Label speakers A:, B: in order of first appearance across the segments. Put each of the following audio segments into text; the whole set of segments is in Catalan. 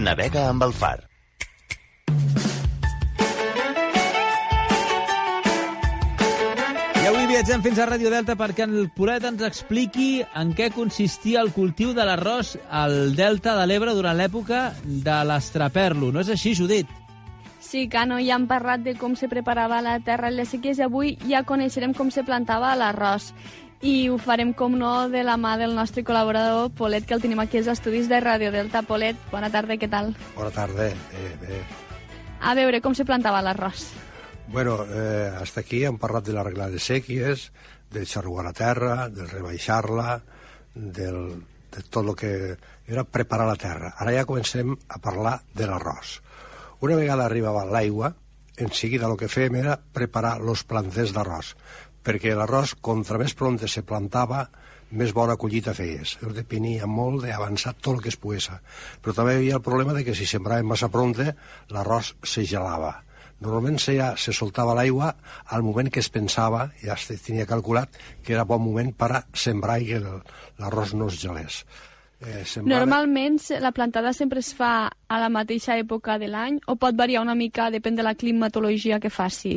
A: Navega amb el far.
B: I avui viatgem fins a Ràdio Delta perquè el Polet ens expliqui en què consistia el cultiu de l'arròs al Delta de l'Ebre durant l'època de l'estraperlo. No és així, Judit?
C: Sí, Cano, ja hem parlat de com se preparava la terra en les sequies i avui ja coneixerem com se plantava l'arròs. I ho farem, com no, de la mà del nostre col·laborador Polet, que el tenim aquí als estudis de Ràdio Delta. Polet, bona tarda, què tal?
D: Bona tarda. Eh, bé.
C: A veure, com se plantava l'arròs?
D: Bueno, eh, hasta aquí hem parlat de l'arreglar de sèquies, del xarrugar la terra, del rebaixar-la, del, de tot el que era preparar la terra. Ara ja comencem a parlar de l'arròs. Una vegada arribava l'aigua, en seguida el que fèiem era preparar els planters d'arròs, perquè l'arròs, contra més pronte se plantava, més bona collita feies. Llavors depenia molt d'avançar tot el que es pogués. Però també hi havia el problema de que si sembràvem massa pronte, l'arròs se gelava. Normalment se, ja, se soltava l'aigua al moment que es pensava, ja es tenia calculat, que era bon moment per a sembrar i que l'arròs no es gelés. Eh,
C: Normalment la plantada sempre es fa a la mateixa època de l'any o pot variar una mica, depèn de la climatologia que faci.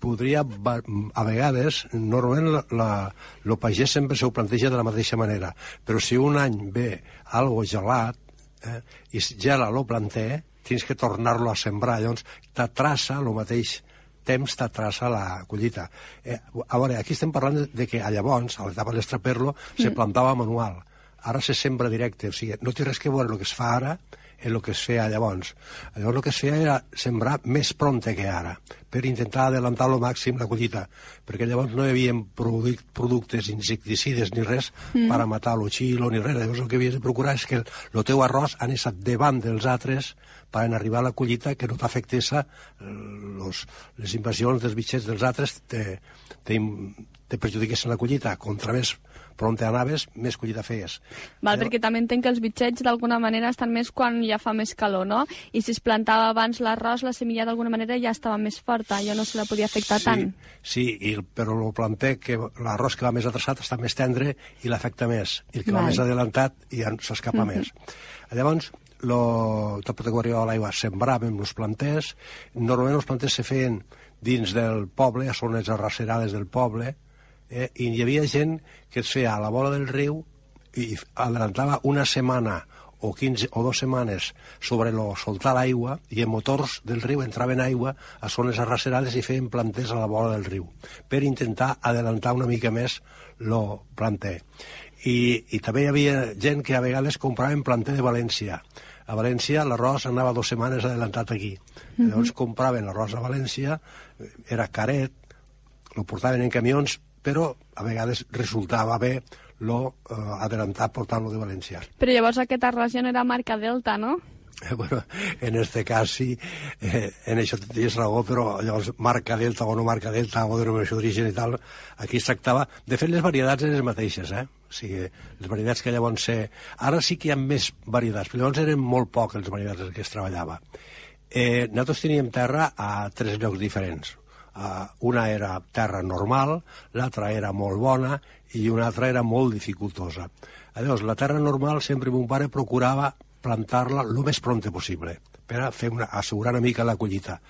D: podria, va- a vegades, normalment el pagès sempre se ho planteja de la mateixa manera, però si un any ve algo gelat eh, i gela el planter, tens que tornar-lo a sembrar, llavors t'atrassa el mateix temps t'atrassa la collita. Eh, a veure, aquí estem parlant de, de que a llavors, a l'etapa de l'estraperlo, se plantava manual. Ara se sembra directe, o sigui, no té res que veure el que es fa ara en el que es feia llavors. Llavors el que es feia era sembrar més pronte que ara, per intentar adelantar al màxim la collita, perquè llavors no hi havia produc productes insecticides ni res mm. per a matar l'oxilo ni res. Llavors el que havies de procurar és que el, el teu arròs estat davant dels altres per arribar a la collita que no t'afectés eh, les invasions dels bitxets dels altres te, te, te perjudiquessin la collita. Contra més pronte anaves, més collita feies.
C: Val,
D: Llavors-
C: perquè també entenc que els bitxets d'alguna manera estan més quan ja fa més calor, no? I si es plantava abans l'arròs, la semilla d'alguna manera ja estava més forta, ja no se la podia afectar
D: sí,
C: tant.
D: Sí, i, però el planter, que l'arròs que va més atrasat està més tendre i l'afecta més. I el que va
C: Val.
D: més adelantat ja s'escapa més. Llavors, lo, tot que arribava l'aigua, sembràvem els planters. Normalment els planters se feien dins del poble, a zones arracerades del poble, eh, i hi havia gent que es feia a la vora del riu i adelantava una setmana o 15 o dues setmanes sobre lo soltar l'aigua i en motors del riu entraven aigua a zones arracerades i feien planters a la vora del riu per intentar adelantar una mica més lo planter. I, i també hi havia gent que a vegades compraven planter de València. A València l'arròs anava dues setmanes adelantat aquí. Llavors compraven l'arròs a València, era caret, lo portaven en camions, però a vegades resultava bé lo eh, adelantat portant-lo de València.
C: Però llavors aquest arròs ja no era marca Delta, no?
D: Eh, Bueno, en este cas sí, eh, en això tens raó, però llavors marca Delta o no marca Delta o denominació d'origen i tal, aquí es tractava... De fet, les varietats eren les mateixes, eh? O sigui, les varietats que llavors... Se... Ara sí que hi ha més varietats, però llavors eren molt poques les varietats què es treballava. Eh, nosaltres teníem terra a tres llocs diferents. Uh, una era terra normal, l'altra era molt bona i una altra era molt dificultosa. Llavors, la terra normal sempre mon pare procurava plantar-la el més pronte possible per a fer una, assegurar una mica la collita.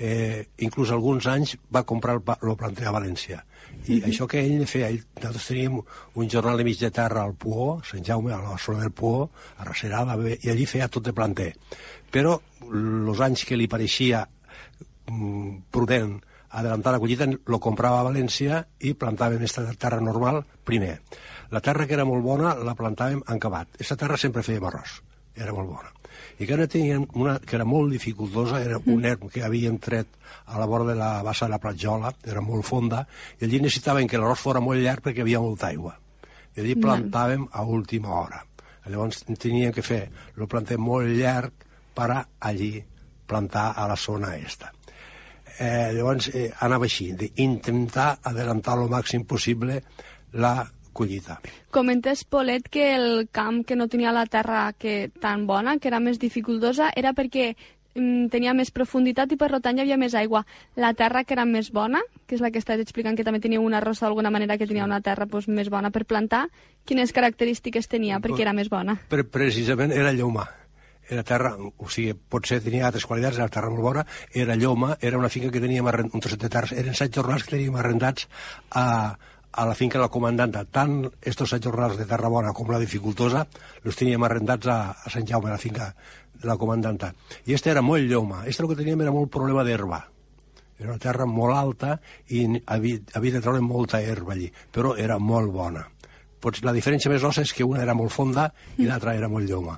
D: Eh, inclús alguns anys va comprar el, el planter a València. I això que ell feia, ell, nosaltres teníem un jornal de mig de terra al Puó, Sant Jaume, a la zona del Puó, a Racerada, i allí feia tot de planter. Però els anys que li pareixia mm, prudent adelantar la collita, lo comprava a València i plantàvem aquesta terra normal primer. La terra que era molt bona la plantàvem en cavat. Aquesta terra sempre fèiem arròs, era molt bona. I que teníem una que era molt dificultosa, era un erm que havíem tret a la vora de la bassa de la platjola, era molt fonda, i allí necessitaven que l'arròs fora molt llarg perquè hi havia molta aigua. I allí plantàvem a última hora. Llavors teníem que fer el planter molt llarg per allí plantar a la zona esta. Eh, llavors eh, anava així, d'intentar adelantar el màxim possible la collita.
C: Comentes, Polet, que el camp que no tenia la terra que tan bona, que era més dificultosa, era perquè mm, tenia més profunditat i per tant hi havia més aigua. La terra que era més bona, que és la que estàs explicant que també tenia una rossa d'alguna manera que tenia una terra pues, més bona per plantar, quines característiques tenia perquè era més bona?
D: Pre precisament era llaumar. Era terra, o sigui, potser tenia altres qualitats, era terra molt bona, era lloma, era una finca que teníem arrend, un trosset de terra, eren set jornals que teníem arrendats a, a la finca de la comandanta. Tant estos set jornals de terra bona com la dificultosa los teníem arrendats a, a Sant Jaume, a la finca de la comandanta. I este era molt lloma, este el que teníem era molt problema d'herba. Era una terra molt alta i havia, havia de treure molta herba allí, però era molt bona. Pots, la diferència més grossa és que una era molt fonda i l'altra era molt lloma.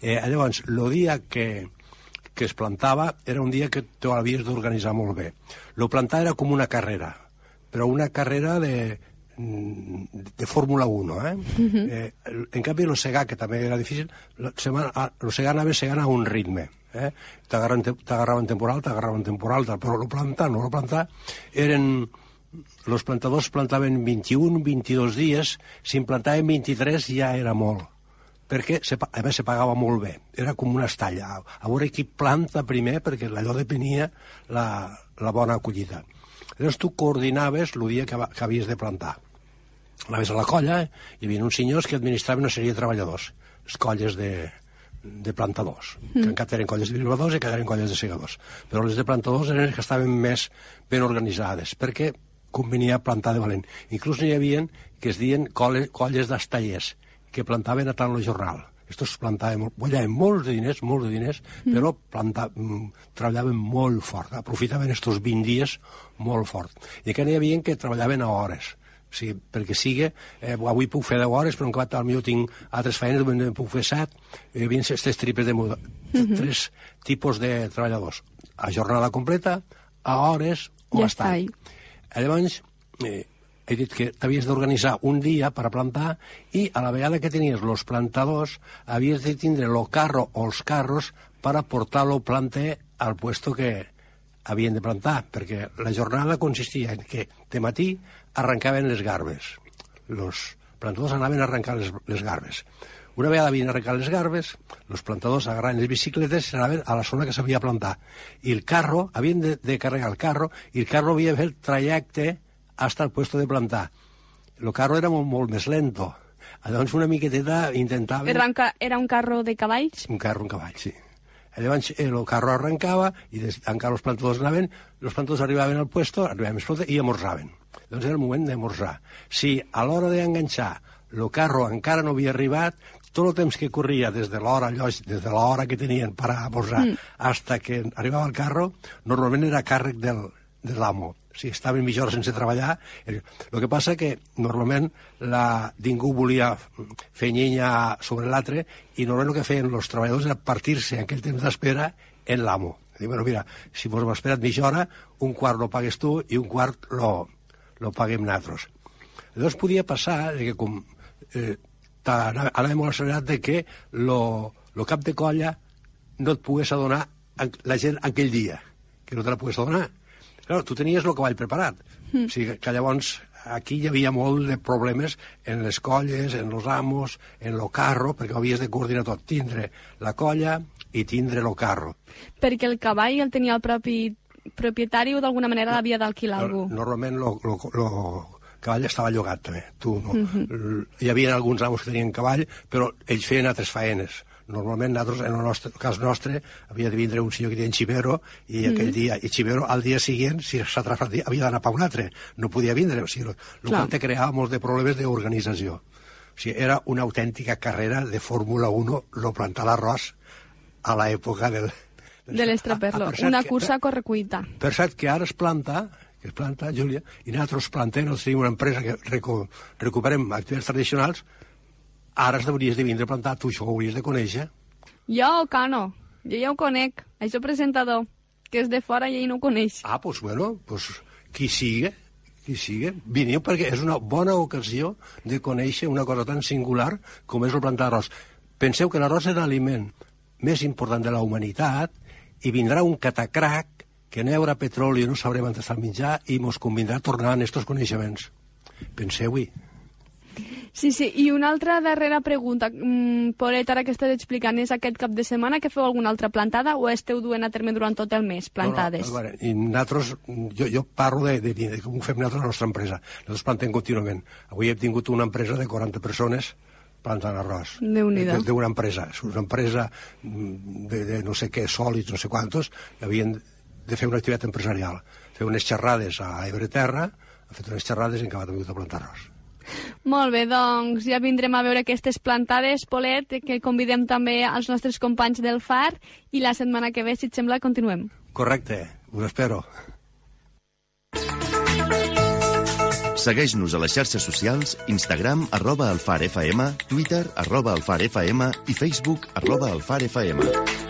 D: Eh, llavors, el dia que, que es plantava era un dia que tu havies d'organitzar molt bé. Lo plantar era com una carrera, però una carrera de, de Fórmula 1, eh? Uh -huh. eh en canvi, el segar, que també era difícil, el segar anava segant a un ritme. Eh? T'agarraven temporal, t'agarraven temporal, però el plantar, no el plantar, eren... Els plantadors plantaven 21, 22 dies, si en plantaven 23 ja era molt perquè se, a més se pagava molt bé. Era com una estalla. A veure qui planta primer, perquè allò depenia la, la bona acollida. Llavors tu coordinaves el dia que, que havies de plantar. Anaves a la colla, hi havia uns senyors que administraven una sèrie de treballadors, les colles de, de plantadors, mm. que encara eren colles de birbadors i que eren colles de segadors. Però les de plantadors eren les que estaven més ben organitzades, perquè convenia plantar de valent. Inclús n'hi havia que es diuen colles d'estallers, que plantaven a tant el jornal. Estos plantaven, guanyaven molts de diners, molts de diners, mm. però planta, mm, treballaven molt fort, aprofitaven estos 20 dies molt fort. I que n'hi havia que treballaven a hores, o sigui, perquè sigui, eh, avui puc fer 10 hores, però en quant al tinc altres feines, en puc fer 7, hi havia aquestes tripes de mm -hmm. tres tipus de treballadors, a jornada completa, a hores o
C: ja
D: a. Llavors, eh, he dit que t'havies d'organitzar un dia per plantar i a la vegada que tenies els plantadors havies de tindre el carro o els carros per portar el planter al puesto que havien de plantar, perquè la jornada consistia en que de matí arrencaven les garbes. Els plantadors anaven a arrencar les, les garbes. Una vegada havien arrencat les garbes, els plantadors agarraven les bicicletes i anaven a la zona que s'havia plantar. I el carro, havien de, de carregar el carro, i el carro havia de fer el trajecte hasta el puesto de plantar. El carro era molt, molt més lento. Llavors una miqueteta intentava...
C: Era un, era un carro de cavalls?
D: Un carro, un cavall, sí. Llavors el carro arrencava i des, encara els plantadors anaven, els plantadors arribaven al puesto, arribaven més pronto i amorzaven. Doncs era el moment d'amorzar. Si a l'hora d'enganxar el carro encara no havia arribat, tot el temps que corria des de l'hora des de l'hora que tenien per amorzar mm. hasta que arribava el carro, normalment era càrrec del, de l'amo si estaven mitja sense treballar. El que passa que normalment la, ningú volia fer llenya sobre l'altre i normalment el que feien els treballadors era partir-se en aquell temps d'espera en l'amo. Dir, bueno, mira, si vos hem esperat mitja hora, un quart lo pagues tu i un quart lo, lo paguem nosaltres. Llavors podia passar que com eh, anàvem molt accelerat de que lo, lo cap de colla no et pogués adonar la gent aquell dia, que no te la pogués adonar Clar, tu tenies el cavall preparat. Mm. O sigui, que llavors aquí hi havia molt de problemes en les colles, en els amos, en el carro, perquè havies de coordinar tot, tindre la colla i tindre el carro.
C: Perquè el cavall el tenia el propi propietari o d'alguna manera l'havia d'alquilar algú?
D: Normalment el cavall estava llogat també. Tu, no. Mm -hmm. Hi havia alguns amos que tenien cavall, però ells feien altres faenes normalment nosaltres, en el, nostre, el cas nostre, havia de vindre un senyor que deia Xivero, i mm. aquell dia, i Xivero al dia següent, si s'ha atrafat, havia d'anar per un altre, no podia vindre, o sigui, el qual te creava molts de problemes d'organització. O sigui, era una autèntica carrera de Fórmula 1, lo plantar l'arròs a l'època del...
C: De l'estraperlo, una cursa que, correcuita.
D: Per cert, que ara es planta, que es planta, Júlia, i nosaltres plantem, nosaltres tenim una empresa que recu recuperem activitats tradicionals, Ara es hauries de vindre a plantar, tu això ho hauries de conèixer.
C: Jo, Cano, jo ja ho conec. Això presentador, que és de fora i ell no ho coneix.
D: Ah, doncs pues, bueno, pues, qui sigue, qui sigue, veniu perquè és una bona ocasió de conèixer una cosa tan singular com és el plantar arròs. Penseu que l'arròs és l'aliment més important de la humanitat i vindrà un catacrac que no hi haurà petroli i no sabrem on està el menjar i mos convindrà a tornar en aquests coneixements. Penseu-hi.
C: Sí, sí, i una altra darrera pregunta. Mm, Polet, ara que estàs explicant, és aquest cap de setmana que feu alguna altra plantada o esteu duent a terme durant tot el mes, plantades?
D: No, no, veure, i nosaltres, jo, jo parlo de, de, de, com ho fem nosaltres a la nostra empresa. Nosaltres plantem contínuament. Avui hem tingut una empresa de 40 persones plantant arròs. D'una empresa. És una empresa mm, de, de no sé què, sòlids, no sé quantos, que havien de fer una activitat empresarial. Fer unes xerrades a Ebreterra, han fet unes xerrades i han acabat amb a plantar arròs.
C: Molt bé, doncs ja vindrem a veure aquestes plantades, Polet, que convidem també als nostres companys del FAR i la setmana que ve, si et sembla, continuem.
D: Correcte, us espero.
A: Segueix-nos a les xarxes socials, Instagram, arroba alfarfm, Twitter, arroba alfarfm i Facebook, arroba alfarfm.